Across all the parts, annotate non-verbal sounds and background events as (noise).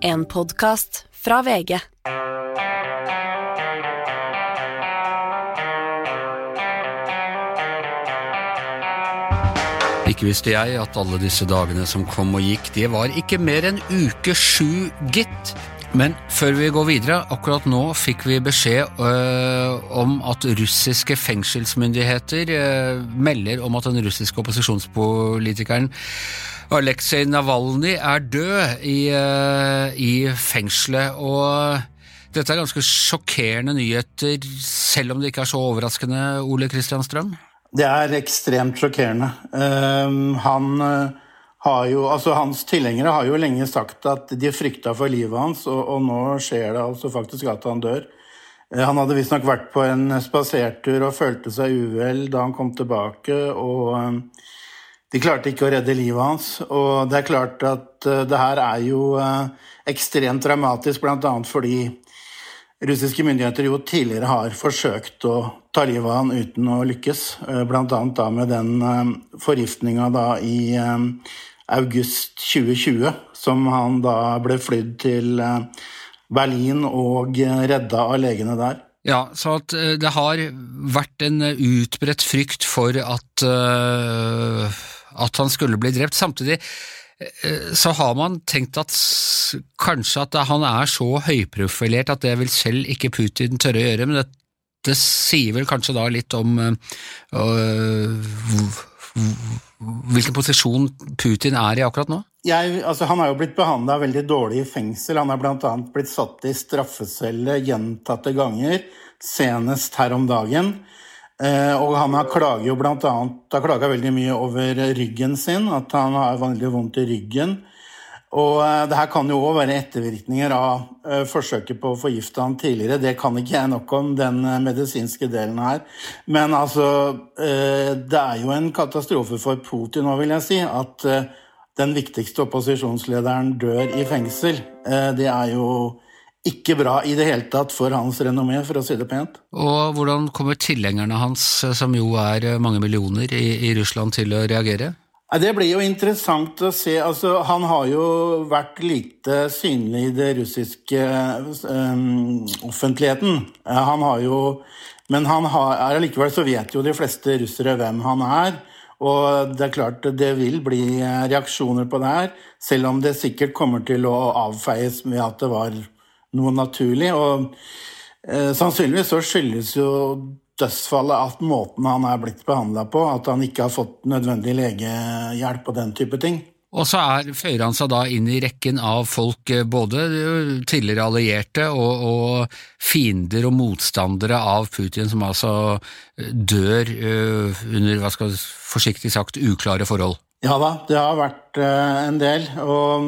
En podkast fra VG. Ikke visste jeg at alle disse dagene som kom og gikk, det var ikke mer enn uke sju, gitt. Men før vi går videre, akkurat nå fikk vi beskjed øh, om at russiske fengselsmyndigheter øh, melder om at den russiske opposisjonspolitikeren Aleksej Navalnyj er død i, øh, i fengselet. Og dette er ganske sjokkerende nyheter, selv om det ikke er så overraskende, Ole Kristian Strøm? Det er ekstremt sjokkerende. Uh, han uh, har jo, altså Hans tilhengere har jo lenge sagt at de frykta for livet hans, og, og, nå skjer det altså faktisk at han dør. Uh, han hadde visstnok vært på en spasertur og følte seg uvel da han kom tilbake. og De klarte ikke å redde livet hans. Og det er klart at det her er jo ekstremt dramatisk, bl.a. fordi russiske myndigheter jo tidligere har forsøkt å ta livet av han uten å lykkes. Bl.a. da med den forgiftninga da i august 2020, som han da ble flydd til Berlin og redda av legene der. Ja, så at det har vært en utbredt frykt for at, at han skulle bli drept. Samtidig så har man tenkt at kanskje at han er så høyprofilert at det vil selv ikke Putin tørre å gjøre, men det, det sier vel kanskje da litt om øh, hvilken posisjon Putin er i akkurat nå? Jeg, altså, han har jo blitt behandla veldig dårlig i fengsel. Han har bl.a. blitt satt i straffecelle gjentatte ganger, senest her om dagen. Eh, og han har klager jo blant annet, har klaga veldig mye over ryggen sin, at han har veldig vondt i ryggen. Og eh, det her kan jo òg være ettervirkninger av eh, forsøket på å forgifte han tidligere. Det kan ikke jeg nok om, den medisinske delen her. Men altså Det er jo en katastrofe for Putin òg, vil jeg si, at den viktigste opposisjonslederen dør i fengsel. Det er jo ikke bra i det hele tatt for hans renommé, for å si det pent. Og hvordan kommer tilhengerne hans, som jo er mange millioner i, i Russland, til å reagere? Det blir jo interessant å se. Altså, han har jo vært lite synlig i det russiske um, offentligheten. Han har jo Men han har, allikevel så vet jo de fleste russere hvem han er. Og det er klart det vil bli reaksjoner på det her, selv om det sikkert kommer til å avfeies med at det var noe naturlig. Og eh, sannsynligvis så skyldes jo dødsfallet at måten han er blitt behandla på, at han ikke har fått nødvendig legehjelp og den type ting. Og så er, føyer han seg da inn i rekken av folk, eh, både tidligere allierte og, og fiender og motstandere av Putin, som altså eh, dør under, hva skal forsiktig sagt, uklare forhold. Ja da, det har vært uh, en del. Og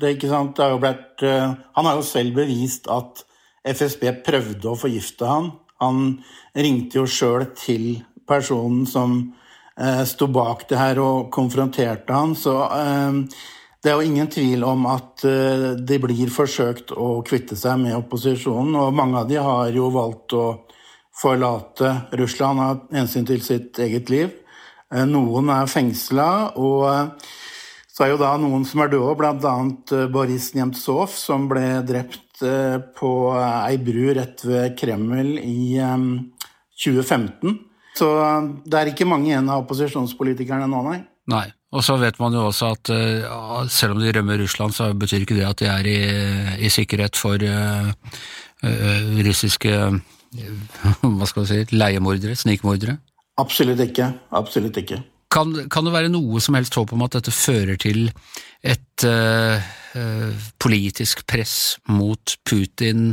det, det har jo blitt uh, Han har jo selv bevist at FSB prøvde å forgifte han. Han ringte jo sjøl til personen som uh, sto bak det her og konfronterte han. Så det er jo ingen tvil om at de blir forsøkt å kvitte seg med opposisjonen. Og mange av de har jo valgt å forlate Russland av hensyn til sitt eget liv. Eh, noen er fengsla, og eh, så er jo da noen som er døde, bl.a. Eh, Boris Nemtsov, som ble drept på ei bru rett ved Kreml i 2015. Så det er ikke mange igjen av opposisjonspolitikerne nå, nei. Nei, og så vet man jo også at selv om de rømmer Russland, så betyr ikke det at de er i, i sikkerhet for uh, uh, russiske (laughs) hva skal vi si, leiemordere, snikmordere. Absolutt ikke. Absolutt ikke. Kan, kan, det være noe som helst håp om at dette fører til et uh, uh, politisk press mot Putin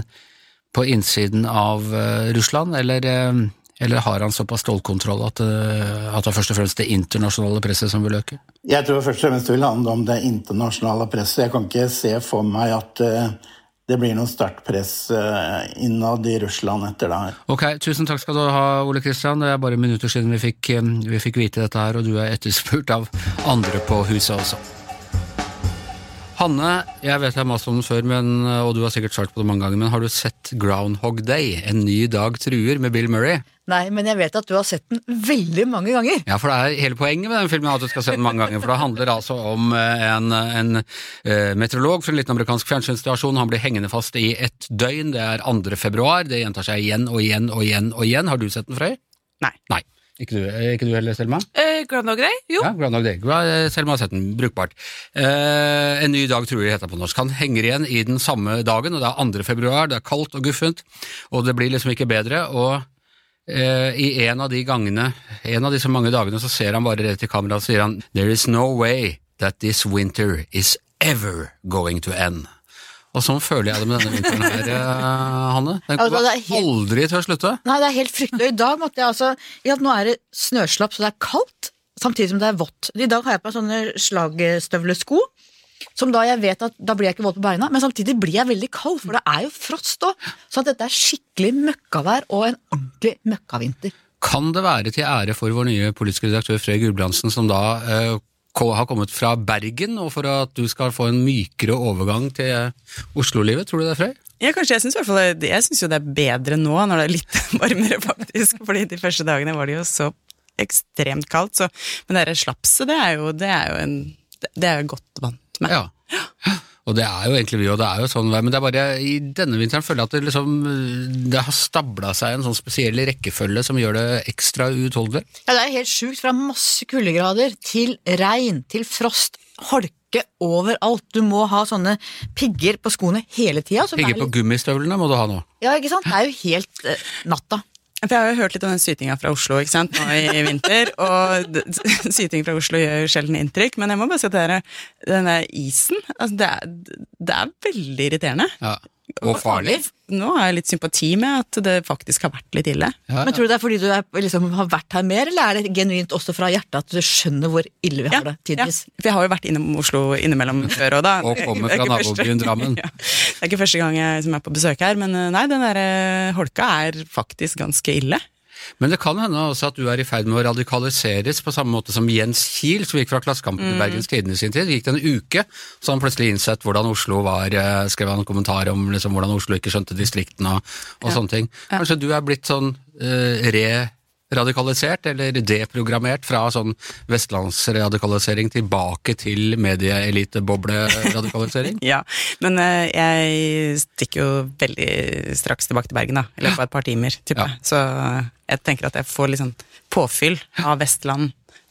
på innsiden av uh, Russland, eller, eller, har han såpass stålkontroll at, at, det er først og fremst det internasjonale presset som vil øke? Jeg tror først og fremst det vil handle om det internasjonale presset. Jeg kan ikke se for meg at det blir noe sterkt press eh, innad i Russland etter det her. Ok, Tusen takk skal du ha, Ole Kristian. Det er bare minutter siden vi fikk, eh, vi fikk vite dette her, og du er etterspurt av andre på huset også. Hanne, jeg vet jeg har mast om den før, men, og du har sikkert svart på det mange ganger, men har du sett Groundhog Day, En ny dag truer, med Bill Murray? Nei, men jeg vet at du har sett den veldig mange ganger. Ja, for det er hele poenget med den filmen at du skal se den mange ganger. For det handler altså om eh, en, en uh, meteorolog fra en liten amerikansk fjernsynsstasjon. Han blir hengende fast i ett døgn. Det er 2. februar. Det gjentar seg igjen og igjen og igjen og igjen. Har du sett den, Frøy? Nei. Nei. Ikke du, ikke du heller, Selma? Eh, Groundhog Day? Jo. Ja, Groundhog Day. Selma har sett den. Brukbart. Eh, en ny dag tror jeg heter på norsk. Han henger igjen i den samme dagen, og det er 2. februar, det er kaldt og guffent, og det blir liksom ikke bedre. og eh, I en av de gangene, en av disse mange dagene, så ser han bare rett til kameraet og sier han There is no way that this winter is ever going to end. Og sånn føler jeg det med denne vinteren her, eh, Hanne. Den Ja, kommer det er helt- aldri til å slutte. Nei, det er helt fryktelig. I dag måtte jeg altså ja, Nå er det snøslapp, så det er kaldt, samtidig som det er vått. I dag har jeg på meg sånne slagstøvlesko, som da jeg vet at da blir jeg ikke våt på beina, men samtidig blir jeg veldig kald, for det er jo frost òg. Så at dette er skikkelig møkkavær og en ordentlig møkkavinter. Kan det være til ære for vår nye politiske redaktør Frøy Gulbrandsen, som da eh, har kommet fra Bergen, og for at du skal få en mykere overgang til Oslo-livet? Tror du det, Frøy? Ja, kanskje. Jeg syns jo det er bedre nå, når det er litt (laughs) varmere, faktisk. Fordi de første dagene var det jo så ekstremt kaldt. Så, men det der slapset, det er jo, det er jo en Det er godt vant med. Ja. Og det er jo egentlig vi, og det er jo sånn, men det er bare i denne vinteren føler jeg at det liksom Det har stabla seg en sånn spesiell rekkefølge som gjør det ekstra uutholdelig. Ja, det er helt sjukt. Fra masse kuldegrader til regn, til frost, holke overalt. Du må ha sånne pigger på skoene hele tida. er Pigger på gummistøvlene må du ha nå. Ja, ikke sant? Det er jo helt uh, natta. For jeg har jo hørt litt om den sytinga fra Oslo ikke sant, nå i vinter. (laughs) Og syting fra Oslo gjør jo sjelden inntrykk, men jeg må bare si at denne isen altså det, er, det er veldig irriterende. Ja. Og farlig. Nå har jeg litt sympati med at det faktisk har vært litt ille. Ja, Men tror du det er fordi du er, liksom, har vært her mer, eller er det genuint også fra hjertet at du skjønner hvor ille vi har det ja, for jeg har jo vært innom Oslo innimellom før òg, da. Og kommer er fra nabobyen Drammen. Ja. Det er ikke første gang jeg som er på besøk her, men eh, nei, den der eh, holka er faktisk ganske ille. Men det kan hende også at du er i ferd med å radikaliseres på samme måte som Jens Kiel, som gikk fra Klassekampen til Bergens Tidende i sin tid. Det gikk det en uke, så han plutselig innsett hvordan Oslo var, eh, skrev han en kommentar om liksom, hvordan Oslo ikke skjønte distriktene og, og sånne ting. Kanskje du er blitt sånn eh, re-radikalisert, eller deprogrammert fra sånn vestlandsradikalisering tilbake til medieeliteboble-radikalisering? (laughs) Ja, men uh, jeg stikker jo veldig straks tilbake til Bergen, da. I løpet av et par timer, tipper jeg. Så uh, jeg tenker at jeg får litt sånn påfyll av Vestland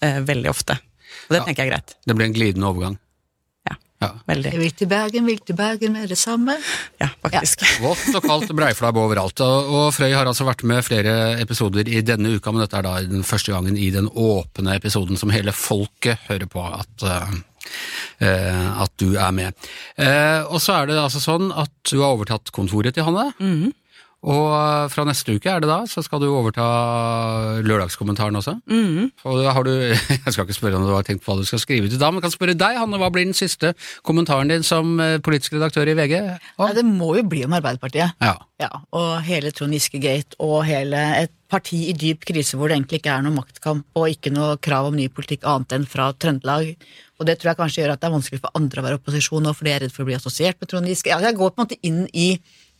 uh, veldig ofte. Og det Ja. tenker jeg er greit. Det blir en glidende overgang. Ja, Ja. veldig. Jeg vil til Bergen, vil til Bergen med det samme. Ja, faktisk. Vått og kaldt breiflabb overalt. Og, og Frøy har altså vært med flere episoder i denne uka, men dette er da den første gangen i den åpne episoden som hele folket hører på at, eh, eh, at du er med. Eh, og så er det altså sånn at du har overtatt kontoret til Hanne. Og eh, fra neste uke er det da, så skal du overta lørdagskommentaren også. Og da har du, (laughs) jeg skal ikke spørre om du har tenkt på hva du skal skrive til da, men jeg kan spørre deg, Hanne, hva blir den siste kommentaren din som eh, politisk redaktør i VG? Nei, det må jo bli om Arbeiderpartiet. Ja. Ja, og hele Trond Giske-gate og hele et parti i dyp krise hvor det egentlig ikke er noe maktkamp og ikke noe krav om ny politikk annet enn fra Trøndelag. Og det tror jeg kanskje gjør at det er vanskelig for andre å være opposisjon nå, for de er redd for å bli assosiert med Trond Giske. Ja, jeg går på en måte inn i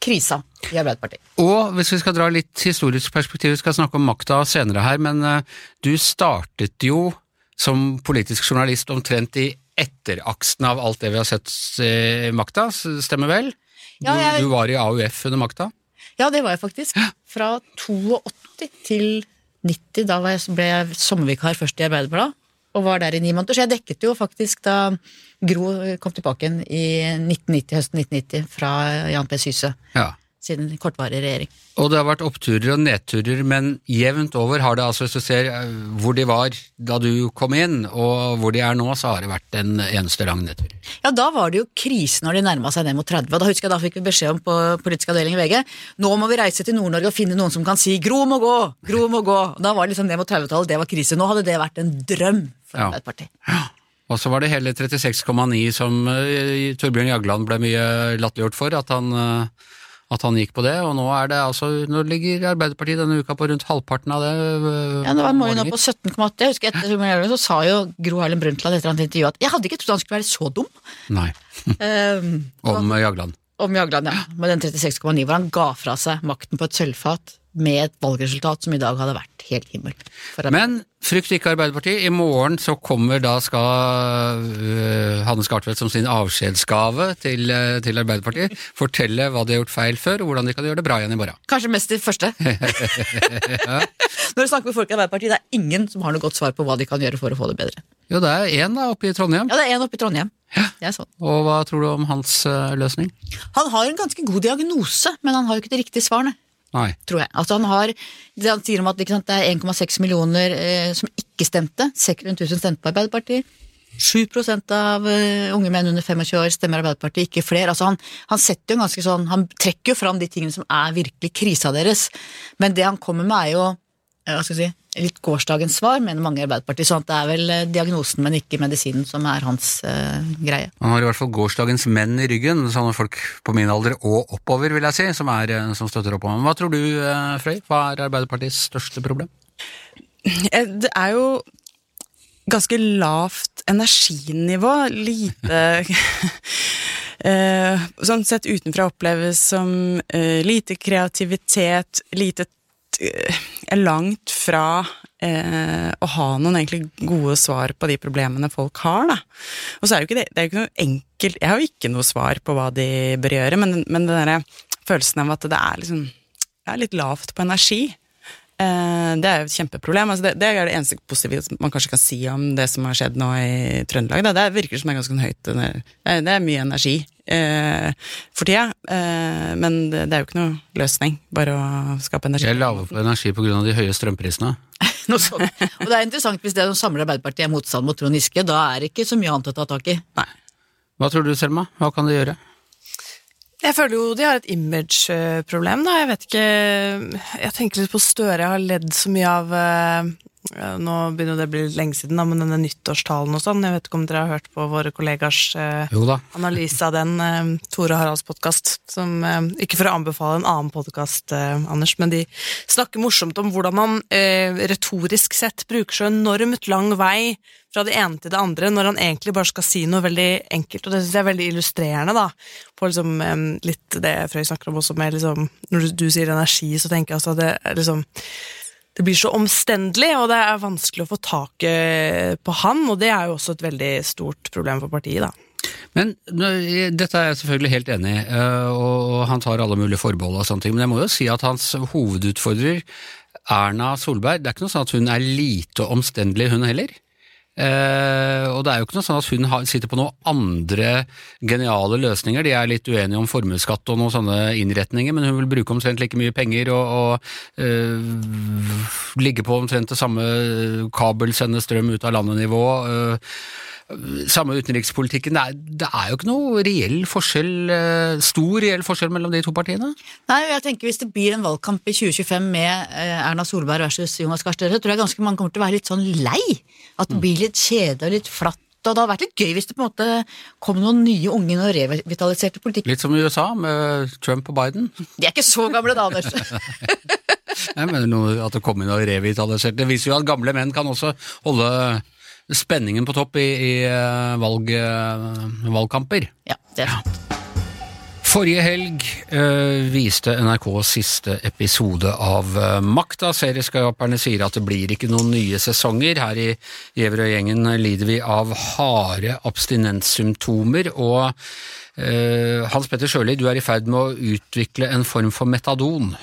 krisa i Arbeiderpartiet. Og hvis vi skal dra litt historisk perspektiv, vi skal snakke om makta senere her, men eh, du startet jo som politisk journalist omtrent i etteraksen av alt det vi har sett i makta, stemmer vel? Du, Ja, jeg- du var i AUF under makta? Ja, det var jeg faktisk. Fra 82 til 90. Da ble jeg sommervikar først i Arbeiderbladet, og var der i ni måneder. Så jeg dekket jo faktisk da Gro kom tilbake igjen i 1990, høsten 1990 fra Jan P. Syse. Ja. Sin kortvarige regjering. Og det har vært oppturer og nedturer, men jevnt over har det altså, hvis du ser eh, hvor de var da du kom inn, og hvor de er nå, så har det vært en eneste lang nedtur. Ja, da var det jo krise når de nærma seg ned mot 30. Og da husker jeg da fikk vi beskjed om på politisk avdeling i VG nå må vi reise til Nord-Norge og finne noen som kan si 'Gro må gå', 'Gro må gå'. Da var det liksom ned mot 30-tallet, det var krise. Nå hadde det vært en drøm for Ja. Arbeiderpartiet. Og så var det hele 36,9 som eh, Torbjørn Jagland ble mye latterliggjort for, at han, eh, at han gikk på det, og nå er det altså Nå ligger Arbeiderpartiet denne uka på rundt halvparten av det. øh, Ja, det var Moi nå på 17,8. Jeg husker etter Summer så sa jo Gro Harlem Brundtland etter et intervju at jeg hadde ikke trodd han skulle være så dum. Nei. Um, (laughs) Om Jagland. om Jagland, ja. Med den 36,9 hvor han ga fra seg makten på et sølvfat med et valgresultat som i dag hadde vært helt himmel. Men frykt ikke Arbeiderpartiet. I morgen så kommer da skal uh, Hanne Skartvedt som sin avskjedsgave til, uh, til Arbeiderpartiet (laughs) fortelle hva de har gjort feil før, og hvordan de kan gjøre det bra igjen i morgen. Kanskje mest det første. (laughs) (laughs) Når du snakker med folk i Arbeiderpartiet, det er ingen som har noe godt svar på hva de kan gjøre for å få det bedre. Jo, det er én oppe i Trondheim. Ja, det er en oppe i Trondheim. Det er sånn. Og hva tror du om hans uh, løsning? Han har en ganske god diagnose, men han har jo ikke det riktige svaret, Nei. tror jeg. Altså han har, han sier om at sant, det er 1,6 millioner eh, som ikke stemte. 600 000 stemte på Arbeiderpartiet. 7 av uh, unge menn under 25 år stemmer Arbeiderpartiet, ikke flere. Altså han, han jo sånn, han trekker jo fram de tingene som er virkelig krisa deres. Men det han kommer med er jo eh, hva skal jeg si, litt gårsdagens svar, mener mange i Arbeiderpartiet. sånn at det er vel eh, diagnosen, men ikke medisinen som er hans uh, greie. Han har i hvert fall gårsdagens menn i ryggen, sånne folk på min alder og oppover, vil jeg si, som, er, øh, som støtter opp om ham. Hva tror du, Frøy? Hva er Arbeiderpartiets største problem? Eh, Det er jo ganske lavt energinivå. Lite (laughs) eh, Sånn sett utenfra oppleves som eh, lite kreativitet, lite eh, er langt fra eh, å ha noen egentlig gode svar på de problemene folk har, da. Og så er jo ikke det, det er jo ikke noe enkelt Jeg har jo ikke noe svar på hva de bør gjøre, men, men den derre følelsen av at det er liksom det er litt lavt på energi. Eh, Det er jo et kjempeproblem. Altså det, det er det eneste positive man kanskje kan si om det som har skjedd nå i Trøndelag. Da. Det virker som det er ganske høyt. Det er, det er mye energi for tida, eh, men det, det er jo ikke noe løsning, bare å skape energi. Jeg er lave på energi pga. de høye strømprisene. (laughs) Noe sånt. Og det er interessant hvis det som samler Arbeiderpartiet er motstand mot Trond Giske, da er det ikke så mye annet å ta tak i. Nei. Hva tror du, Selma? Hva kan de gjøre? Jeg føler jo de har et image-problem, da. Jeg vet ikke Jeg tenker litt på Støre. Jeg har ledd så mye av eh, Nå begynner det å bli lenge siden, da, men denne nyttårstalen og sånn. Jeg vet ikke om dere har hørt på våre kollegers eh, analyse av den, eh, Tore Haralds podkast. Ikke for å anbefale en annen podkast, eh, Anders, men de snakker morsomt om hvordan man eh, retorisk sett bruker så enormt lang vei fra det ene til det andre, når han egentlig bare skal si noe veldig enkelt. Og det syns jeg er veldig illustrerende, da, på liksom, litt det Frøy snakker om også, med liksom Når du, du sier energi, så tenker jeg altså at det liksom det blir så omstendelig, og det er vanskelig å få tak på han, og det er jo også et veldig stort problem for partiet, da. Men dette er jeg selvfølgelig helt enig i, eh, og han tar alle mulige forbehold og sånne ting, men jeg må jo si at hans hovedutfordrer, Erna Solberg, det er ikke noe sånn at hun er lite omstendelig hun heller. Eh, og det er jo ikke noe sånn at hun sitter på noen andre geniale løsninger. De er litt uenige om formuesskatt og noen sånne innretninger, men hun vil bruke omtrent like mye penger og, og eh, ligge på omtrent det samme kabel, sende strøm ut av landet-nivå. eh, samme utenrikspolitikken. Det er, det er jo ikke noe reell forskjell, eh, stor reell forskjell mellom de to partiene. Nei, jeg tenker Hvis det blir en valgkamp i 2025 med eh, Erna Solberg versus Jonas Gahr Støre, så tror jeg ganske mange kommer til å være litt sånn lei. At det blir litt kjedelig og litt flatt. Og det hadde vært litt gøy hvis det på en måte kom noen nye unge og revitaliserte politikk. Litt som i USA, med Trump og Biden. De er ikke så gamle da, Anders. (laughs) Mener noe, at det kom inn og revitaliserte. Det viser jo at gamle menn kan også holde spenningen på topp i, i eh, valg, eh, valgkamper. Ja, det er sant. Forrige helg øh, viste NRK siste episode av eh, Makta. Serieskaperne sier at det blir ikke noen nye sesonger. Her i Gjevrøy-gjengen lider vi av harde abstinenssymptomer, og øh, Hans Petter Sjøli, du er i ferd med å utvikle en form for metadon. (laughs)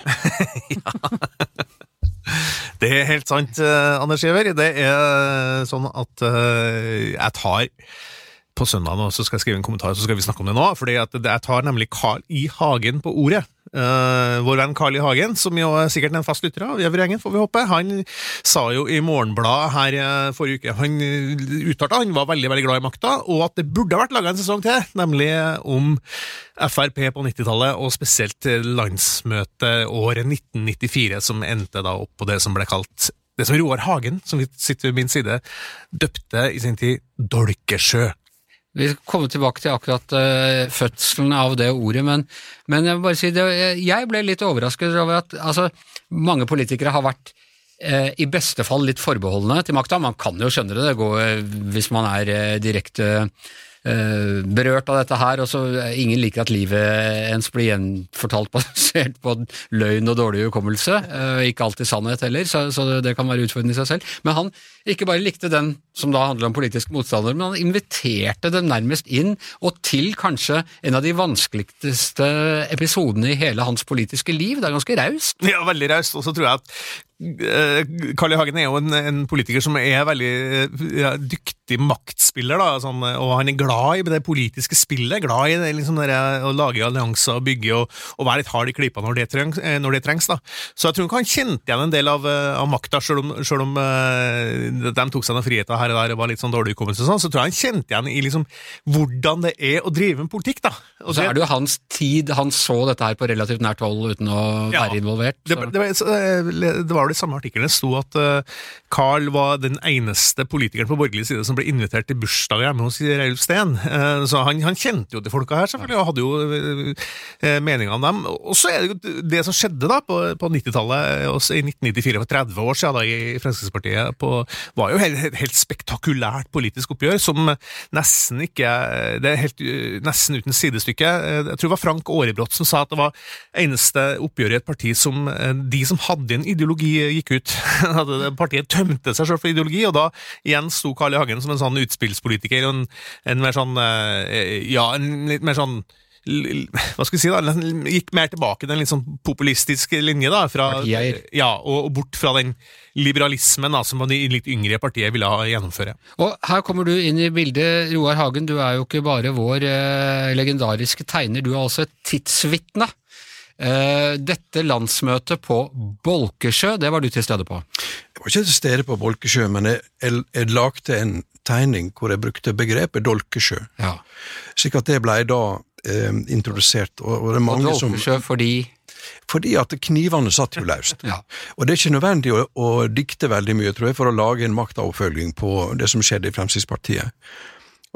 Det er helt sant, eh, Anders Giæver. Det er sånn at eh, jeg tar på søndag så skal jeg skrive en kommentar, så skal vi snakke om det nå. fordi jeg tar nemlig Carl I. Hagen på ordet. Uh, vår venn Carl I. Hagen, som jo er sikkert en fast lytter av Gjevrøy-gjengen, får vi håpe, han sa jo i Morgenbladet her eh, forrige uke Han eh, uttalte han var veldig veldig glad i makta, og at det burde vært laga en sesong til, nemlig om Frp på 90-tallet, og spesielt landsmøtet året 1994, som endte da opp på det som ble kalt det som Roar Hagen, som sitter ved min side, døpte i sin tid Dolkesjø. Vi kommer tilbake til akkurat uh, fødselen av det ordet, men, men jeg bare si det, jeg ble litt overrasket over at altså, mange politikere har vært uh, i beste fall litt forbeholdne til makta. Man kan jo skjønne det, det går, hvis man er uh, direkte Eh, berørt av dette her, og så ingen liker at livet ens blir gjenfortalt (laughs) basert på løgn og dårlig hukommelse. Eh, ikke alltid sannhet heller, så, så, det kan være utfordrende i seg selv. Men han ikke bare likte den som da handler om politiske motstandere, men han inviterte dem nærmest inn, og til kanskje en av de vanskeligste episodene i hele hans politiske liv. Det er ganske raust. Ja, veldig raust. Og så tror jeg at Carl I. Hagen er jo en, en, politiker som er veldig ja, dyktig maktspiller, da, sånn, og han er glad i det politiske spillet. Glad i det, liksom, det å lage allianser og bygge og, og, være litt hard i klypa når det, trengs, eh, når det trengs. Da. Så jeg tror ikke han kjente igjen en del av, eh, av makta, selv om, selv om uh, de tok seg noen friheter her og der og var litt sånn dårlig hukommelse, sånn, så tror jeg han kjente igjen i liksom, hvordan det er å drive med politikk. da. Og så er det jo hans tid, han så dette her på relativt nært hold uten å ja, være involvert. Det, det, det, det var det samme artikkelen sto at Carl var den eneste politikeren på borgerlig side som ble invitert til bursdag hjemme hos Reilf Steen. Uh, så han, han, kjente jo de folka her, selvfølgelig, og hadde jo uh, meninger om dem. Og så er det jo det som skjedde da på, på 90-tallet, i 1994, for 30 år siden da, i Fremskrittspartiet, på, var jo helt, helt, spektakulært politisk oppgjør, som nesten ikke Det er helt nesten uten sidestykke. Jeg tror det var Frank Aarebrot som sa at det var eneste oppgjøret i et parti som de som hadde en ideologi, gikk ut. (laughs) At partiet tømte seg selv for ideologi, og da igjen sto Carl I. Hagen som en sånn utspillspolitiker, og en, en mer sånn eh, Ja, en litt mer sånn hva skal vi si da, gikk mer tilbake til en litt sånn populistisk linje, da, fra, ja, og, bort fra den liberalismen da, som de litt yngre partiet ville ha gjennomføre. Og Her kommer du inn i bildet, Roar Hagen. Du er jo ikke bare vår eh, legendariske tegner, du er også et tidsvitne. Eh, dette landsmøtet på Bolkesjø, det var du til stede på? Jeg var ikke til stede på Bolkesjø, men jeg, jeg, jeg lagde en tegning hvor jeg brukte begrepet dolkesjø. Ja. Slik at det ble da eh, introdusert. Og, og, det er mange og dolkesjø som, fordi fordi at knivene satt jo løst. (laughs) ja. Og det er ikke nødvendig å, å, dikte veldig mye, tror jeg, for å lage en maktoverfølging på det som skjedde i Fremskrittspartiet.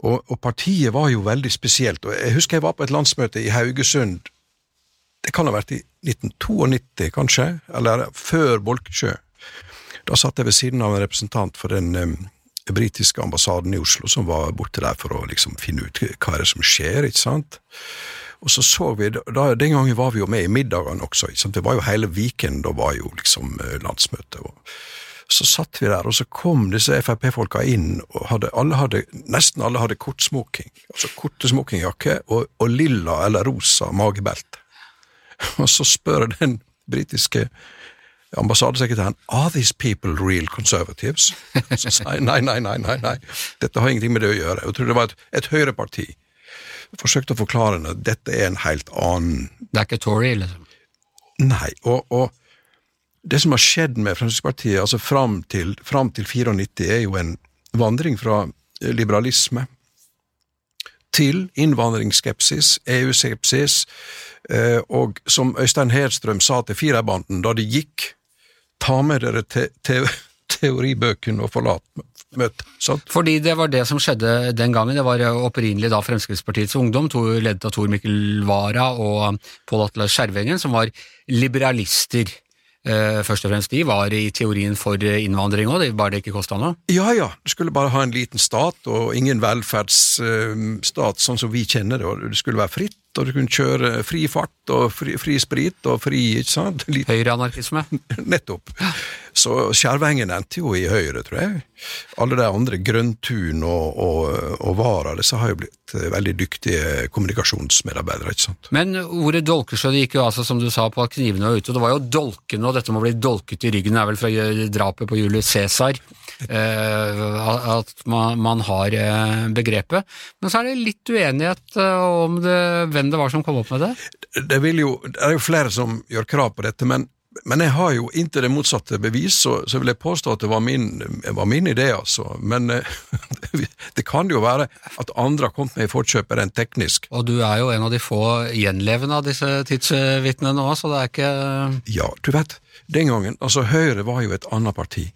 Og, og, partiet var jo veldig spesielt. og Jeg husker jeg var på et landsmøte i Haugesund det kan ha vært i 1992, kanskje, eller før Bolkesjø. Da satt jeg ved siden av en representant for den um, britiske ambassaden i Oslo, som var borte der for å liksom finne ut hva er det som skjer, ikke sant. Og så så vi, da, Den gangen var vi jo med i middagene også. ikke sant? Det var jo hele Viken, da var jo liksom uh, landsmøtet. og så satt vi der, og så kom disse Frp-folka inn, og hadde, alle hadde, nesten alle hadde kortsmoking. Altså korte smokingjakke og, og lilla eller rosa magebelte. (laughs) Og så spør den britiske ambassadesekretæren are these people real conservatives? (laughs) Så sa jeg nei, nei, nei, nei, nei, dette har ingenting med det å gjøre. Jeg tror det var et, et høyreparti. Forsøkte å forklare henne at dette er en helt annen Det er ikke Tory, liksom? Nei, og, og det som har skjedd med Fremskrittspartiet altså fram til, fram til 94, er jo en vandring fra liberalisme til innvandringsskepsis, EU-skepsis, eh, og som Øystein Hedstrøm sa til Firerbanden da de gikk, ta med dere te te teoribøkene og forlat møtet. Fordi det var det som skjedde den gangen. Det var opprinnelig da Fremskrittspartiets Ungdom, ledet av Tor Mikkel Wara og Pål Atle Skjervengen, som var liberalister. Uh, først og fremst de var i teorien for innvandring òg, bare det ikke kosta noe? Ja ja, du skulle bare ha en liten stat og ingen velferdsstat uh, sånn som vi kjenner det, og det skulle være fritt og du kunne kjøre fri fart og fri, fri sprit og fri ikke sant? (laughs) Høyreanarkisme? (laughs) Nettopp. Så Skjervengen endte jo i Høyre, tror jeg. Alle de andre, Grøntun og, og, og Vara, disse har jo blitt veldig dyktige kommunikasjonsmedarbeidere. ikke sant? Men ordet dolkesjø det gikk jo altså, som du sa, på at knivene var ute, og det var jo dolkene, og dette med å bli dolket i ryggen er vel fra drapet på Julius Cæsar. (laughs) Eh, at man, man, har eh, begrepet. Men så er det litt uenighet eh, om det, hvem det var som kom opp med det? Det, jo, det er jo flere som gjør krav på dette, men, men jeg har jo inntil det motsatte bevis, så, så vil jeg påstå at det var min, var min idé, altså. Men (laughs) det kan jo være at andre har kommet med i forkjøpet rent teknisk. Og du er jo en av de få gjenlevende av disse tidsvitnene nå, så det er ikke Ja, du vet, den gangen Altså, Høyre var jo et annet parti.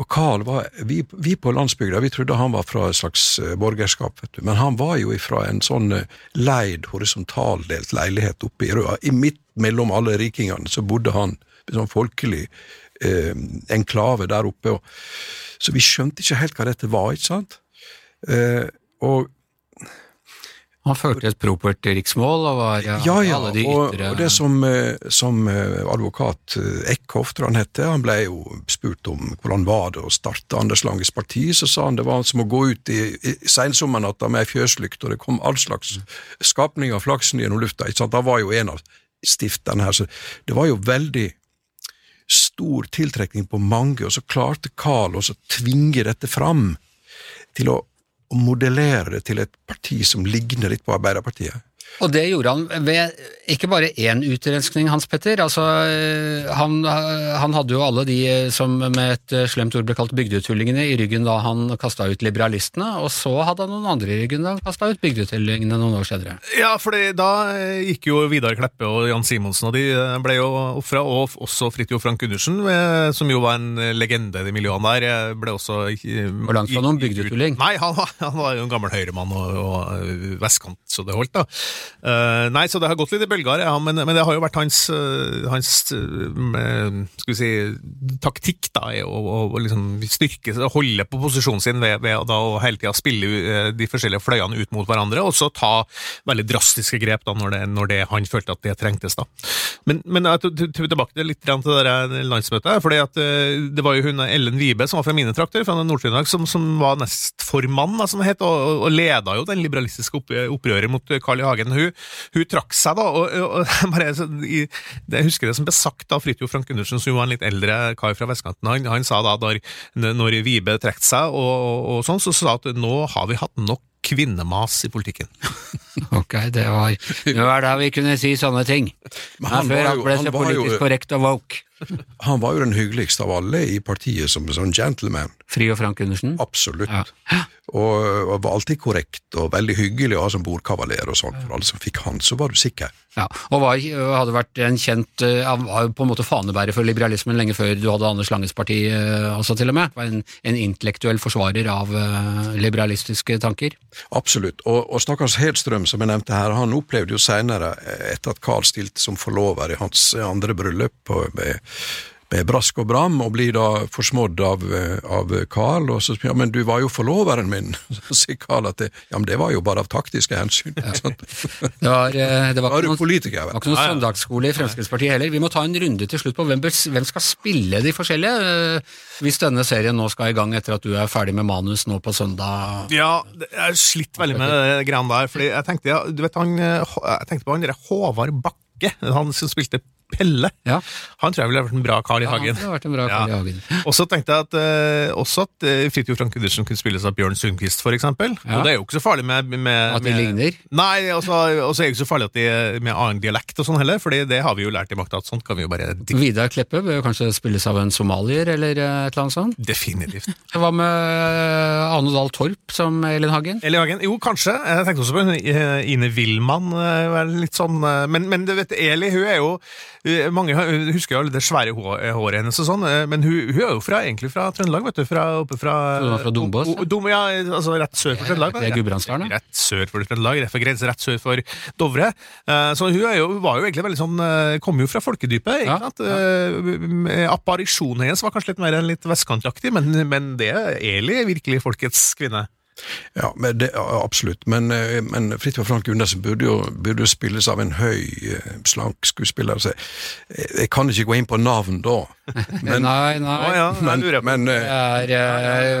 Og Carl var, vi, vi på landsbygda vi trodde han var fra et slags eh, borgerskap, vet du. men han var jo fra en sånn eh, leid, horisontaldelt leilighet oppe i Røa. I midt mellom alle rikingene så bodde han i sånn folkelig eh, enklave der oppe. Og, så vi skjønte ikke helt hva dette var, ikke sant? Eh, og Han førte et propert riksmål og var ja, Ja, ja, alle de ytre og det som, eh, som eh, advokat eh, Eckhoff, tror han hette, han ble jo spurt om hvordan var det å starte Anders Langes parti, så sa han det var som å gå ut i, i sensommernatta med ei fjøslykt, og det kom all slags skapninger flaksen gjennom lufta, ikke sant, da var jo en av stifterne her, så det var jo veldig stor tiltrekning på mange, og så klarte Carl å tvinge dette fram til å å modellere det til et parti som ligner litt på Arbeiderpartiet. Og det gjorde han ved ikke bare én utrenskning, Hans Petter. Altså, han, han hadde jo alle de som med et slemt ord ble kalt bygdetullingene i ryggen da han kasta ut liberalistene, og så hadde han noen andre i ryggen da han kasta ut bygdetullingene noen år senere. Ja, for da gikk jo Vidar Kleppe og Jan Simonsen, og de ble jo ofra, og også Fridtjof Frank Gundersen, eh, som jo var en legende i miljøene der, ble også Og langt fra noen bygdetulling. Nei, han, var- han var jo en gammel høyremann og, og vestkant, så det holdt, da. Eh, nei, så det har gått litt i bølger, ja, men, men det har jo vært hans, eh, hans eh, skal vi si, taktikk da, å, å, liksom styrke, holde på posisjonen sin ved, ved da, å hele tida spille de forskjellige fløyene ut mot hverandre, og så ta veldig drastiske grep da, når, det, når det, han følte at det trengtes. da. Men, men tilbake til litt til det landsmøtet, fordi at det var jo hun Ellen Wibe, som var fra mine trakter, fra Nord-Trøndelag, som, som var nestformann, da, som det het, og, og leda jo den liberalistiske opprøret mot Carl I. Hagen. Hun, hun trakk seg, da, og, og bare, (laughs) så, i, det, jeg husker det som ble sagt av Fridtjof Frank Gundersen, som var en litt eldre kar fra vestkanten. Han, han sa da, når, når Vibe trakk seg, og, og, og sånn, så sa at nå har vi hatt nok kvinnemas i politikken. (laughs) Ok, det var det var det vi kunne si sånne ting. Men han før var han ble så politisk jo- korrekt og woke. (laughs) Han var jo den hyggeligste av alle i partiet, som en sånn gentleman. Fri og Frank Undersen? Absolutt. Ja. Og, og var alltid korrekt og veldig hyggelig å ha som bordkavaler og sånn. For alle som fikk han, så var du sikker. Ja, og var, hadde vært en kjent Han var jo på en måte fanebærer for liberalismen lenge før du hadde Anders Langes parti eh, også, til og med. Var en, en intellektuell forsvarer av liberalistiske tanker. Absolutt. Og, og stakkars Hedstrøm, som jeg nevnte her, han opplevde jo seinere, etter at Carl stilte som forlover i hans andre bryllup på- med, med brask og bram, og blir da forsmådd av, av Carl, og så sier ja, men du var jo forloveren min. (laughs) Så sier Carl at det, ja, men det var jo bare av taktiske hensyn. Ja. (laughs) Det var, eh, det var Var ikke noen, politiker, var ikke noen søndagsskole i Fremskrittspartiet heller. Vi må ta en runde til slutt på hvem, hvem skal spille de forskjellige, eh, hvis denne serien nå skal i gang etter at du er ferdig med manus nå på søndag. Ja, jeg har slitt veldig med det greiene der, fordi jeg tenkte, ja, vet, han, eh, jeg tenkte på han derre Håvard Bakke, han som spilte Pelle. Ja. Han tror jeg ville vært en bra Carl I. Ja, Hagen. det vært en bra Carl I. Hagen. (laughs) Og så tenkte jeg at, uh, også at uh, Fridtjof Frank Gundersen kunne spilles av Bjørn Sundquist, for eksempel. Ja. Og det er jo ikke så farlig med, med At de med- ligner? Nei, og så er det ikke så farlig at de med annen dialekt og sånn heller, Fordi det har vi jo lært i makta, at sånt kan vi jo bare. Vidar Kleppe bør jo kanskje spilles av en somalier eller eh, et eller annet sånt. Definitivt. (laughs) Hva med Ane Dahl Torp som Elin Hagen? Elin Hagen? Jo, kanskje. Jeg tenkte også på Ine Willmann. Litt sånn, men, men du vet, Eli hun er jo eh, Mange husker jo det svære håret hennes og sånn, eh, men hun, hun er jo fra, egentlig fra Trøndelag, vet du. Fra, oppe fra, fra Dombås, Dom, ja, altså rett sør for Trøndelag. Det er Gudbrandsdalen, da? Rett sør for Trøndelag, rett for grense rett sør for Dovre. Eh, Så hun jo, var jo egentlig veldig sånn eh, Kom jo fra folkedypet, ikke Ja, sant? Apparisjonen hennes var kanskje litt mer enn litt vestkantaktig, men, men det er Eli virkelig folkets kvinne. Ja, men det, absolutt. Men, eh, men Fridtjof Frank Gundersen burde jo, burde jo spilles av en høy, eh, slank skuespiller. Så jeg, jeg kan ikke gå inn på navn da. (laughs) Men, nei, nei. Å ja, men, men Det eh, er,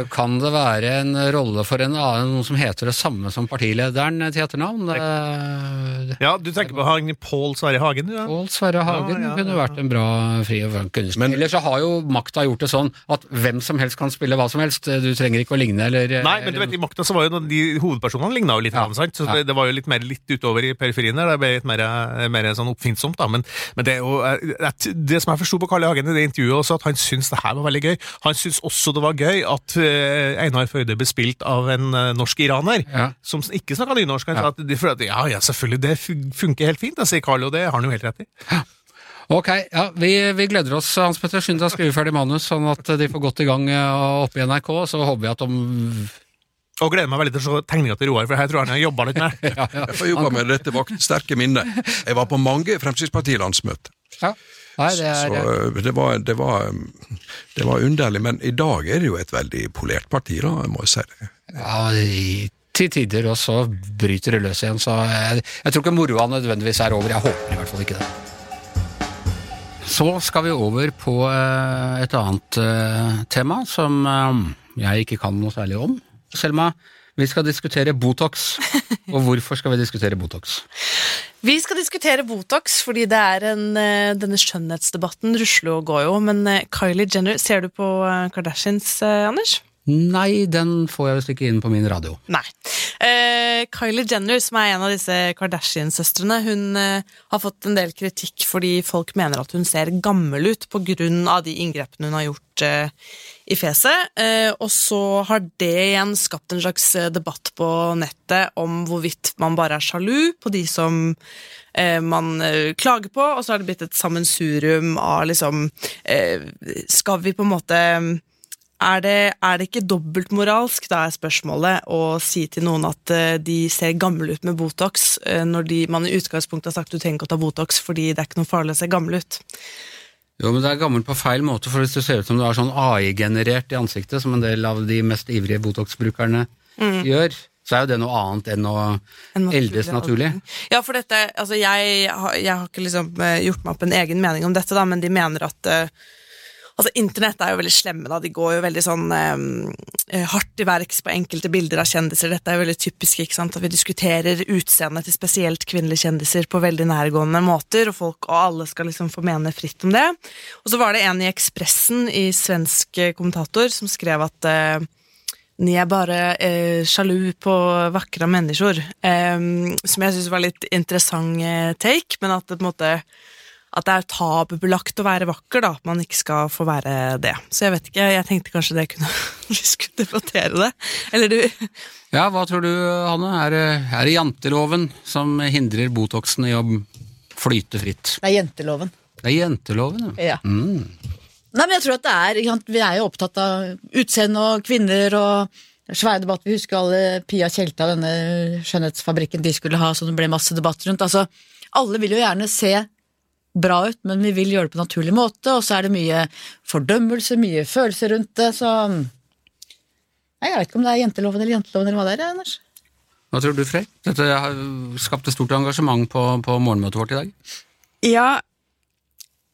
eh, kan det være en rolle for en annen, noen som heter det samme som partilederen til etternavn? Eh, Ja, du tenker på Hagen, Pål Sverre Hagen. Ja. Pål Sverre Hagen Ja, ja, kunne vært en bra fri og frank Gundersen. Men- Ellers så har jo makta gjort det sånn at hvem som helst kan spille hva som helst. Du trenger ikke å ligne eller Nei, men du vet, i makta så var jo de hovedpersonene ligna jo litt, Ja. sant? så det, det var jo litt mer litt utover i periferien der, det ble litt mer, mer sånn oppfinnsomt, da. Men, men det jo det, som jeg forsto på Karl I. Hagen i det intervjuet også, at han syntes det her var veldig gøy. Han syntes også det var gøy at eh, Einar Førde ble spilt av en eh, norsk iraner. Ja. Som ikke snakka nynorsk. Han Ja. sa at, de- for at, ja, ja, selvfølgelig, det funker helt fint, da, sier Karl, og det har han jo helt rett i. Ok, ja, vi, vi gleder oss, Hans Petter. Skynd deg å skrive ferdig manus, sånn at de får godt i gang eh, oppe i NRK. Så håper vi at de Og gleder meg veldig til å se tegninga til Roar, for her tror jeg han har jobba litt med. (laughs) ja, ja. Jeg får jobba med dette vakt sterke minner. Jeg var på mange Fremskrittspartilandsmøter. ja. Nei, det er så det var, det, var, øh, det var underlig, men i dag er det jo et veldig polert parti, da, må jeg si det. ja, i, til tider, og så bryter det løs igjen. Så jeg, jeg tror ikke moroa nødvendigvis er over. Jeg håper i hvert fall ikke det. Så skal vi over på eh, et annet eh, tema som eh, jeg ikke kan noe særlig om. Selma, vi skal diskutere Botox. (laughs) Og hvorfor skal vi diskutere Botox? Vi skal diskutere Botox, fordi det er en, eh, denne skjønnhetsdebatten rusler og går jo. Men eh, Kylie Jenner, ser du på eh, Kardashians, Anders? Nei, den får jeg visst ikke inn på min radio. Nei. Eh, Kylie Jenner, som er en av disse Kardashian-søstrene, hun eh, har fått en del kritikk fordi folk mener at hun ser gammel ut av de inngrepene hun har gjort eh, i fjeset. Eh, og så har det igjen skapt en slags eh, debatt på nettet om hvorvidt man bare er sjalu på de som eh, man klager på, og så har det blitt et sammensurium av liksom Skal vi på en måte er det, er det ikke dobbeltmoralsk, da er spørsmålet, å si til noen at eh, de ser gamle ut med Botox, eh, når de, man i utgangspunktet har sagt du trenger ikke å ta Botox fordi det er ikke noe farlig å se gammel ut? Jo, men det er gammelt på feil måte, for hvis du ser ut som du er sånn AI-generert i ansiktet, som en del av de mest ivrige Botox-brukerne gjør, så er jo det noe annet enn å En naturlig eldes naturlig. Ja, for dette, altså jeg, jeg har ikke liksom eh, gjort meg opp en egen mening om dette, da, men de mener at eh, Altså, Internett er jo veldig slemme. da, De går jo veldig sånn eh, hardt i verks på enkelte bilder av kjendiser. Dette er jo veldig typisk, ikke sant, at vi diskuterer utseendet til spesielt kvinnelige kjendiser på veldig nærgående måter, og folk og alle skal liksom få mene fritt om det. Og så var det en i Ekspressen, i svensk eh, kommentator, som skrev at eh, ni er bare eh, sjalu på vakre mennesker. Eh, som jeg syns var litt interessant eh, take, men at det på en måte at det er tabubelagt å være vakker, da. At man ikke skal få være det. Så jeg vet ikke, jeg tenkte kanskje det kunne (laughs) Vi skulle debattere det. Eller du Ja, hva tror du, Hanne? Er det, er det janteloven som hindrer Botoxen i å flyte fritt? Det er jenteloven. Det er jenteloven, ja. Ja. Nei, men jeg tror at det er, Vi er jo opptatt av utseende og kvinner og svær debatt. Vi husker alle Pia Tjelta, denne skjønnhetsfabrikken de skulle ha, som det ble masse debatt rundt. Altså, alle vil jo gjerne se bra ut, men vi vil gjøre det på en naturlig måte, og så er det mye fordømmelse, mye følelser rundt det, så Nei, Jeg vet ikke om det er jenteloven eller janteloven eller hva det er, Anders. Hva tror du, Frey? Dette har skapt et stort engasjement på, på morgenmøtet vårt i dag. Ja,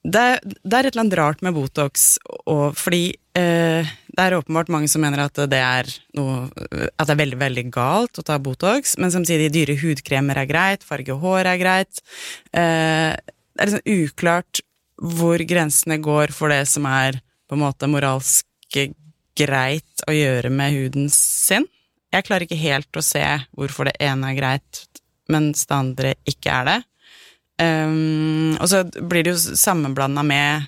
det, det er et eller annet rart med Botox, og, fordi eh, det er åpenbart mange som mener at det er noe At det er veldig, veldig galt å ta Botox, men samtidig dyre hudkremer er greit, farge hår er greit. Eh, det er liksom uklart hvor grensene går for det som er på en måte moralsk greit å gjøre med huden sin. Jeg klarer ikke helt å se hvorfor det ene er greit, mens det andre ikke er det. Um, og så blir det jo sammenblanda med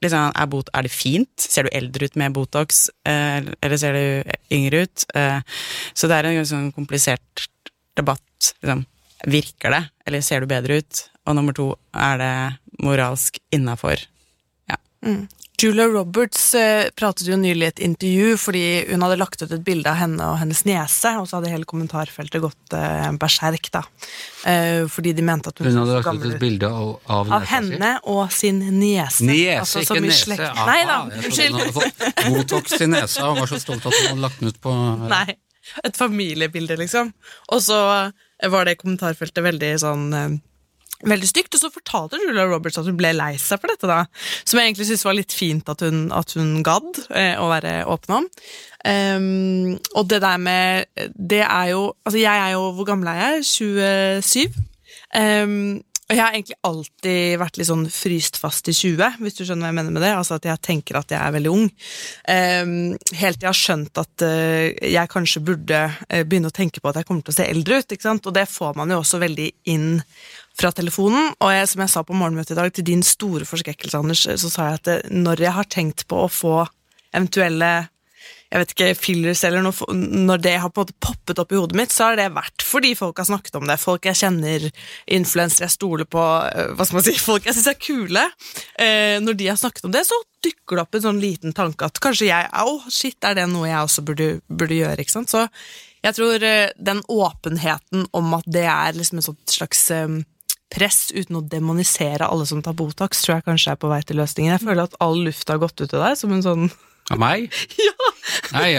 liksom, er, bot, er det fint? Ser du eldre ut med Botox, uh, eller ser du yngre ut? Uh, så det er en ganske sånn komplisert debatt. Liksom. Virker det, eller ser du bedre ut? Og nummer to, er det moralsk innafor? Julia Roberts eh, pratet jo nylig i et intervju fordi hun hadde lagt ut et bilde av henne og hennes niese, og så hadde hele kommentarfeltet gått eh, berserk, da. Eh, fordi de mente at hun, Hun hadde lagt ut et bilde av, av, Av henne og sin niese. Niese, Altså, ikke nese. slekt- Aha, Nei da, unnskyld. hun hadde fått Botox i nesa og var så stolt at hun hadde lagt den ut på Nei, et familiebilde, liksom. Og så var det kommentarfeltet veldig sånn eh, Veldig stygt, og så fortalte Julia Roberts at hun ble lei seg for dette, da. Som jeg egentlig syntes var litt fint at hun, at hun gadd eh, å være åpen om. Um, og det der med Det er jo Altså, jeg er jo Hvor gammel er jeg? 27? Ehm, og jeg har egentlig alltid vært litt sånn fryst fast i 20, hvis du skjønner hva jeg mener med det. Altså at jeg tenker at jeg er veldig ung. Ehm, helt til jeg har skjønt at eh, jeg kanskje burde eh, begynne å tenke på at jeg kommer til å se eldre ut. ikke sant? Og det får man jo også veldig inn fra telefonen. Og jeg, som jeg sa på morgenmøtet i dag, til din store forskrekkelse, Anders, så sa jeg at eh, når jeg har tenkt på å få eventuelle jeg vet ikke, fillers eller noe, når det har på en måte poppet opp i hodet mitt, så har det vært fordi folk har snakket om det. Folk jeg kjenner, influensere jeg stoler på, øh, hva skal man si, folk jeg syns er kule. Eh, når de har snakket om det, så dukker det opp en sånn liten tanke at kanskje jeg Å, shit, er det noe jeg også burde, burde gjøre? ikke sant? Så jeg tror eh, den åpenheten om at det er liksom et slags eh, press uten å demonisere alle som tar Botox, tror jeg kanskje er på vei til løsningen. Jeg føler at all luft har gått ut av deg som en sånn Av meg? (laughs) Ja! Nei,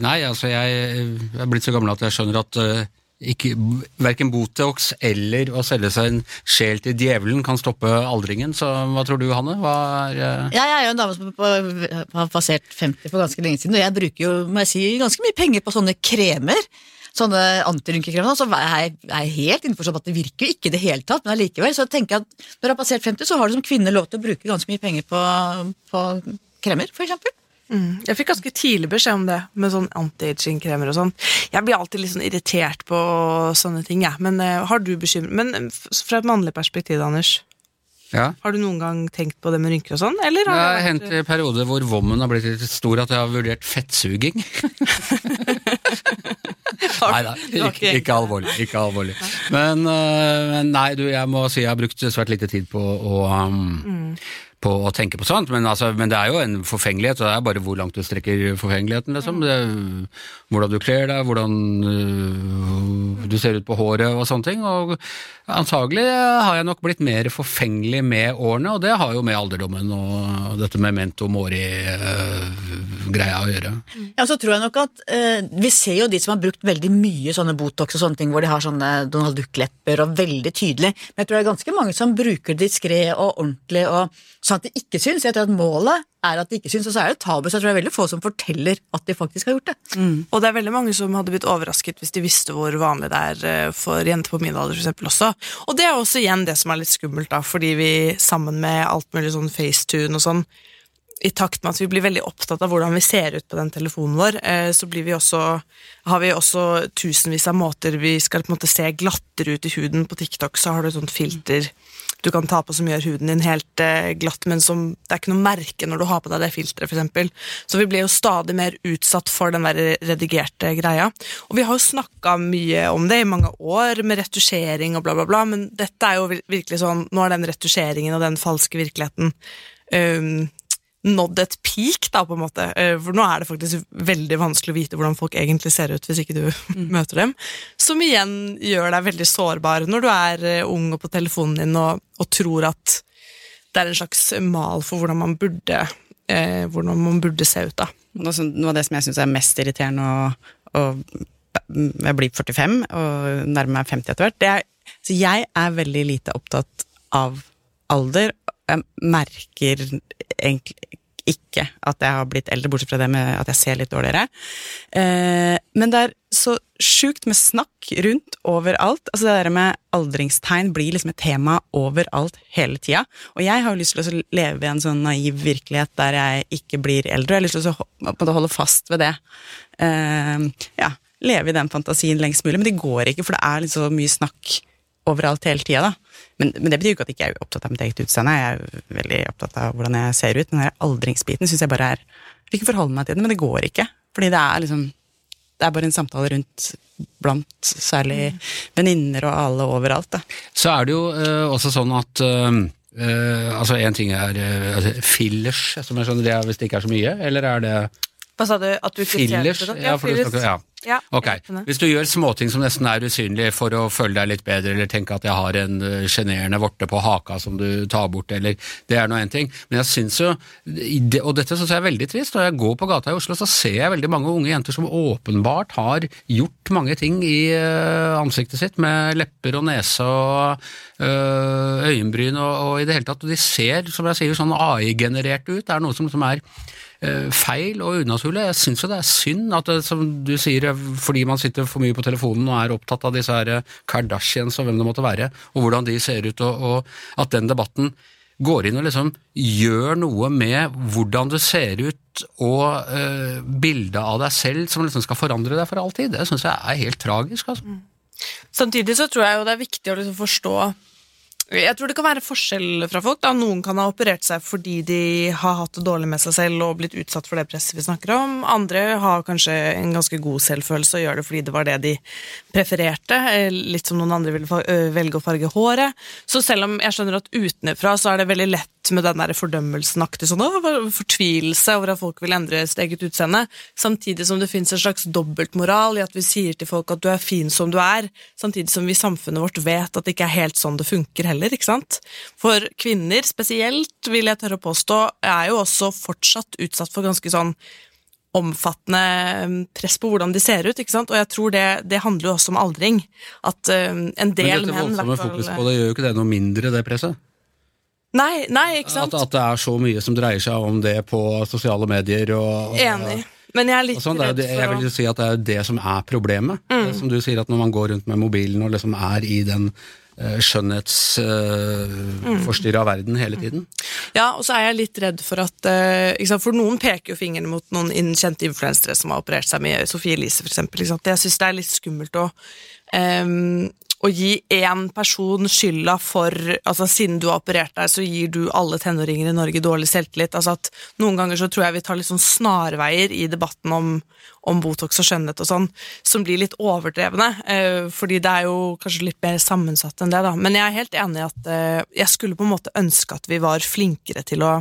nei altså jeg, jeg er blitt så gammel at jeg skjønner at uh, ikke, verken Botox eller å selge seg en sjel til djevelen kan stoppe aldringen. Så hva tror du, Hanne? Er uh... Jeg er jo en dame som har passert 50 for ganske lenge siden, og jeg bruker jo må jeg si, ganske mye penger på sånne kremer. Sånne antirynkekremer. Så er jeg, er helt innforstått at det virker jo ikke i det hele tatt, men allikevel så tenker jeg at når du har passert 50, så har du som kvinne lov til å bruke ganske mye penger på, på kremer, for eksempel. Mm. Jeg fikk ganske tidlig beskjed om det, med sånn anti-aging-kremer og sånn. Jeg blir alltid litt sånn irritert på sånne ting, jeg. Men uh, har du bekymret Men uh, fra et mannlig perspektiv, Anders, Ja. har du noen gang tenkt på det med rynker og sånn, eller? Det har hendt i perioder hvor vommen har blitt litt stor at jeg har vurdert fettsuging. (laughs) Nei da, ikke, ikke alvorlig. Ikke alvorlig. Men, uh, nei, du, jeg må si jeg har brukt svært lite tid på å um, på å tenke på sånt, men, altså, men det er jo en forfengelighet, og det er bare hvor langt du strekker forfengeligheten, liksom. Det, hvordan du kler deg, hvordan uh, du ser ut på håret og sånne ting. Og antagelig har jeg nok blitt mer forfengelig med årene, og det har jo med alderdommen og dette memento mori-greia å gjøre. Ja, så tror jeg nok at uh, Vi ser jo de som har brukt veldig mye sånne Botox og sånne ting, hvor de har sånne Donald Duck-lepper og veldig tydelig. Men jeg tror det er ganske mange som bruker det diskré og ordentlig, og sånn at de ikke syns. Jeg tror at målet er at de ikke syns, og så er det tabu. Så jeg tror det er veldig få som forteller at de faktisk har gjort det. Og det er veldig mange som hadde blitt overrasket hvis de visste hvor vanlig det er eh, for jenter på min alder eksempel også. Og det er også igjen det som er litt skummelt, da, fordi vi sammen med alt mulig sånn facetune og sånn, i takt med at vi blir veldig opptatt av hvordan vi ser ut på den telefonen vår, eh, så vi også, har vi også tusenvis av måter vi skal på en måte se glattere ut i huden. På TikTok så har du et sånt filter du kan ta på som gjør huden din helt eh, glatt, men som, det er ikke noe merke når du har på deg det filteret, f.eks. Så vi blir jo stadig mer utsatt for den der redigerte greia. Og vi har jo snakka mye om det i mange år, med retusjering og bla, bla, bla, men dette er jo virkelig sånn Nå er den retusjeringen og den falske virkeligheten øhm, nådd et peak, da, på en måte. Eh, For nå er det faktisk veldig vanskelig å vite hvordan folk egentlig ser ut hvis ikke du (laughs) møter dem. Som igjen gjør deg veldig sårbar når du er eh, ung og på telefonen din og, og tror at det er en slags mal for hvordan man burde, eh, hvordan man burde se ut. da. Noe, av det som jeg syns er mest irriterende og, og jeg blir 45 og nærmer meg 50 etter hvert, det er Så jeg er veldig lite opptatt av alder. Jeg merker egentlig ikke at jeg har blitt eldre, bortsett fra det med at jeg ser litt dårligere. Eh, men det er så sjukt med snakk rundt overalt. Altså Det der med aldringstegn blir liksom et tema overalt hele tida. Og jeg har jo lyst til å leve i en sånn naiv virkelighet der jeg ikke blir eldre. Jeg har lyst til å holde fast ved det. Eh, ja, leve i den fantasien lengst mulig, men det går ikke, for det er liksom mye snakk overalt hele tida, da. Men, men det betyr jo ikke at jeg ikke er opptatt av mitt eget utseende. Jeg er veldig opptatt av hvordan jeg ser ut. Den aldringsbiten syns jeg bare er Jeg vil ikke forholde meg til den, men det går ikke. Fordi det er liksom Det er bare en samtale rundt blant særlig venninner og alle overalt, da. Så er det jo øh, også sånn at øh, øh, altså En ting er altså, fillers, som jeg skjønner det er hvis det ikke er så mye, eller er det Hva sa du? At du fillers? Ja, Ja, for du fillers. snakker, ja. Ja, Ok. Hvis du gjør småting som nesten er usynlige for å føle deg litt bedre, eller tenke at jeg har en øh, sjenerende vorte på haka som du tar bort, eller Det er nå én ting. Men jeg syns jo, og dette syns jeg er veldig trist, når jeg går på gata i Oslo, så ser jeg veldig mange unge jenter som åpenbart har gjort mange ting i øh, ansiktet sitt, med lepper og nese og øh, øyenbryn og, og i det hele tatt. Og de ser, som jeg sier, sånn AI-generert ut. Det er noe som, som er eh, feil og unaturlig. Jeg syns jo det er synd at det, som du sier, fordi man sitter for mye på telefonen og er opptatt av disse her eh, Kardashians og hvem det måtte være, og hvordan de ser ut, og, og at den debatten går inn og liksom gjør noe med hvordan du ser ut og eh, bildet av deg selv som liksom skal forandre deg for alltid. Det syns jeg er helt tragisk. altså. Samtidig så tror jeg jo det er viktig å liksom forstå Jeg tror det kan være forskjell fra folk. da. Noen kan ha operert seg fordi de har hatt det dårlig med seg selv og blitt utsatt for det presset vi snakker om. Andre har kanskje en ganske god selvfølelse og gjør det fordi det var det de prefererte. eh, Litt som noen andre ville øh, velge å farge håret. Så selv om jeg skjønner at utenfra så er det veldig lett med den der fordømmelsen-aktig sånn, fortvilelse over at folk vil endre sitt eget utseende, samtidig som det finnes en slags dobbeltmoral i at vi sier til folk at du er fin som du er, samtidig som vi i samfunnet vårt vet at det ikke er helt sånn det funker heller, ikke sant? For kvinner spesielt, vil jeg tørre å påstå, er jo også fortsatt utsatt for ganske sånn omfattende um, press på hvordan de ser ut, ikke sant? Og jeg tror det, det handler jo også om aldring. At um, en del menn Men dette voldsomme fokus på det gjør jo ikke det noe mindre, det presset. Nei, nei, ikke sant? at det er så mye som dreier seg om det på sosiale medier og, og Enig. Men jeg er litt sånn, redd det, jeg vil si at det er det som er problemet. Mm. Det Som du sier, at når man går rundt med mobilen og liksom er i den uh, skjønnhetsforstyrra verden hele tiden. Ja, og så er jeg litt redd for at eh? For noen peker jo fingeren mot noen kjente influensere som har operert seg med Sofie Elise eksempel. Jeg syns det er litt skummelt å ehm, å gi én person skylda for altså Siden du har operert deg, så gir du alle tenåringer i Norge dårlig selvtillit. Altså at Noen ganger så tror jeg vi tar litt sånn snarveier i debatten om, om Botox og skjønnhet og sånn, som blir litt overdrevne. eh, fordi det er jo kanskje litt mer sammensatt enn det, da. Men jeg er helt enig i at eh, jeg skulle på en måte ønske at vi var flinkere til å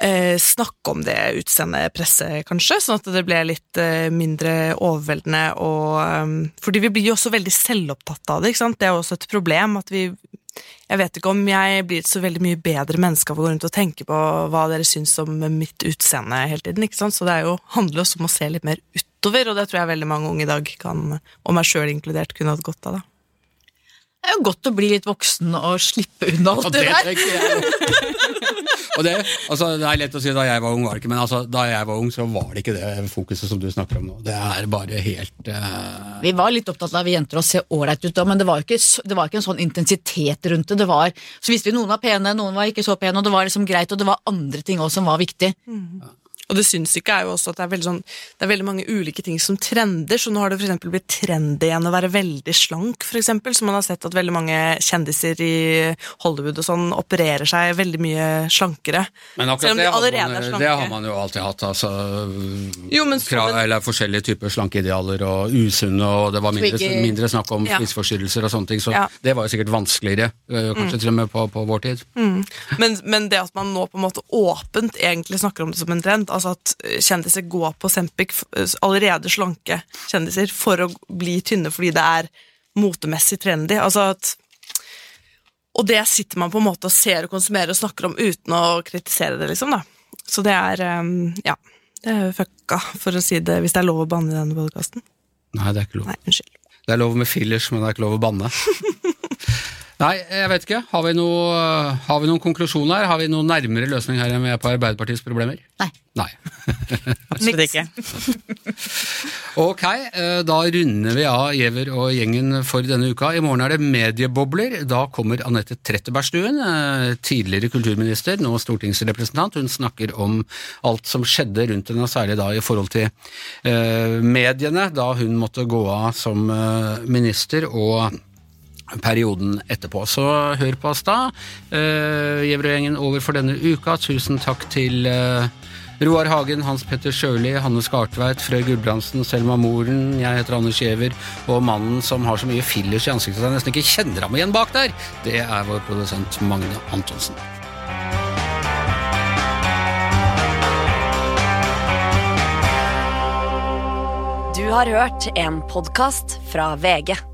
eh, snakke om det utseendepresset, kanskje, sånn at det ble litt eh, mindre overveldende og um, Fordi vi blir jo også veldig selvopptatt av det, ikke sant. Det er jo også et problem at vi Jeg vet ikke om jeg blir et så veldig mye bedre menneske av å gå rundt og tenke på hva dere syns om mitt utseende hele tiden, ikke sant. Så det er jo, handler også om å se litt mer utover, og det tror jeg veldig mange unge i dag kan, og meg sjøl inkludert, kunne hatt godt av. da. Det er jo godt å bli litt voksen og slippe unna alt Og det det der. Og det, altså, det er lett å si da jeg var ung, var det ikke, men altså, da jeg var ung, så var det ikke det fokuset som du snakker om nå. Det er bare helt uh... Vi var litt opptatt av vi jenter å se ålreit ut, da, men det var, ikke, det var ikke en sånn intensitet rundt det. det var, så visste vi noen var pene, noen var ikke så pene, og det var liksom greit, og det var andre ting også som var viktig. Og det sinnssyke er jo også at det er, sånn, det er veldig mange ulike ting som trender, så nå har det for eksempel blitt trendy igjen å være veldig slank, eksempel, så man har sett at veldig mange kjendiser i Hollywood og sånn opererer seg veldig mye slankere. Men akkurat det, har man, det har man jo alltid hatt. Altså, Jo, men krav, eller forskjellige typer slankeidealer og usunne, og det var mindre, mindre snakk om Ja. spiseforstyrrelser og sånne ting, så Ja. det var jo sikkert vanskeligere, kanskje kanskje til og med på, på vår tid. Men, men det at man nå på en måte åpent egentlig snakker om det som en trend, altså at kjendiser går på Sempic, allerede slanke kjendiser, for å bli tynne fordi det er motemessig trendy, altså at Og det sitter man på en måte og ser og konsumerer og snakker om uten å kritisere det, liksom, da. Så det er eh, Ja. Det er fucka, for å si det, hvis det er lov å banne i denne podkasten. Nei, det er ikke lov. Nei, unnskyld. Det er lov med fillers, men det er ikke lov å banne. (laughs) Nei, jeg vet ikke. Har vi, noe, har vi noen konklusjon her? Har vi noen nærmere løsning her enn vi er på Arbeiderpartiets problemer? Nei. Nei. (laughs) Absolutt ikke. (laughs) Ok, eh, da runder vi av Giæver og gjengen for denne uka. I morgen er det mediebobler. Da kommer Anette Trettebergstuen, eh, tidligere kulturminister, nå stortingsrepresentant. Hun snakker om alt som skjedde rundt henne, særlig da i forhold til eh, mediene, da hun måtte gå av som minister. og perioden etterpå. Så hør på oss da. Uh, over for denne uka. Tusen takk til eh, Roar Hagen, Hans Petter Sjøli, Hanne Skartveit, Frøy Gulbrandsen, Selma Moren, jeg heter Anders Giæver, og mannen som har så mye fillers i ansiktet at jeg nesten ikke kjenner ham igjen bak der, det er vår produsent Magne Antonsen. Du har hørt en podkast fra VG.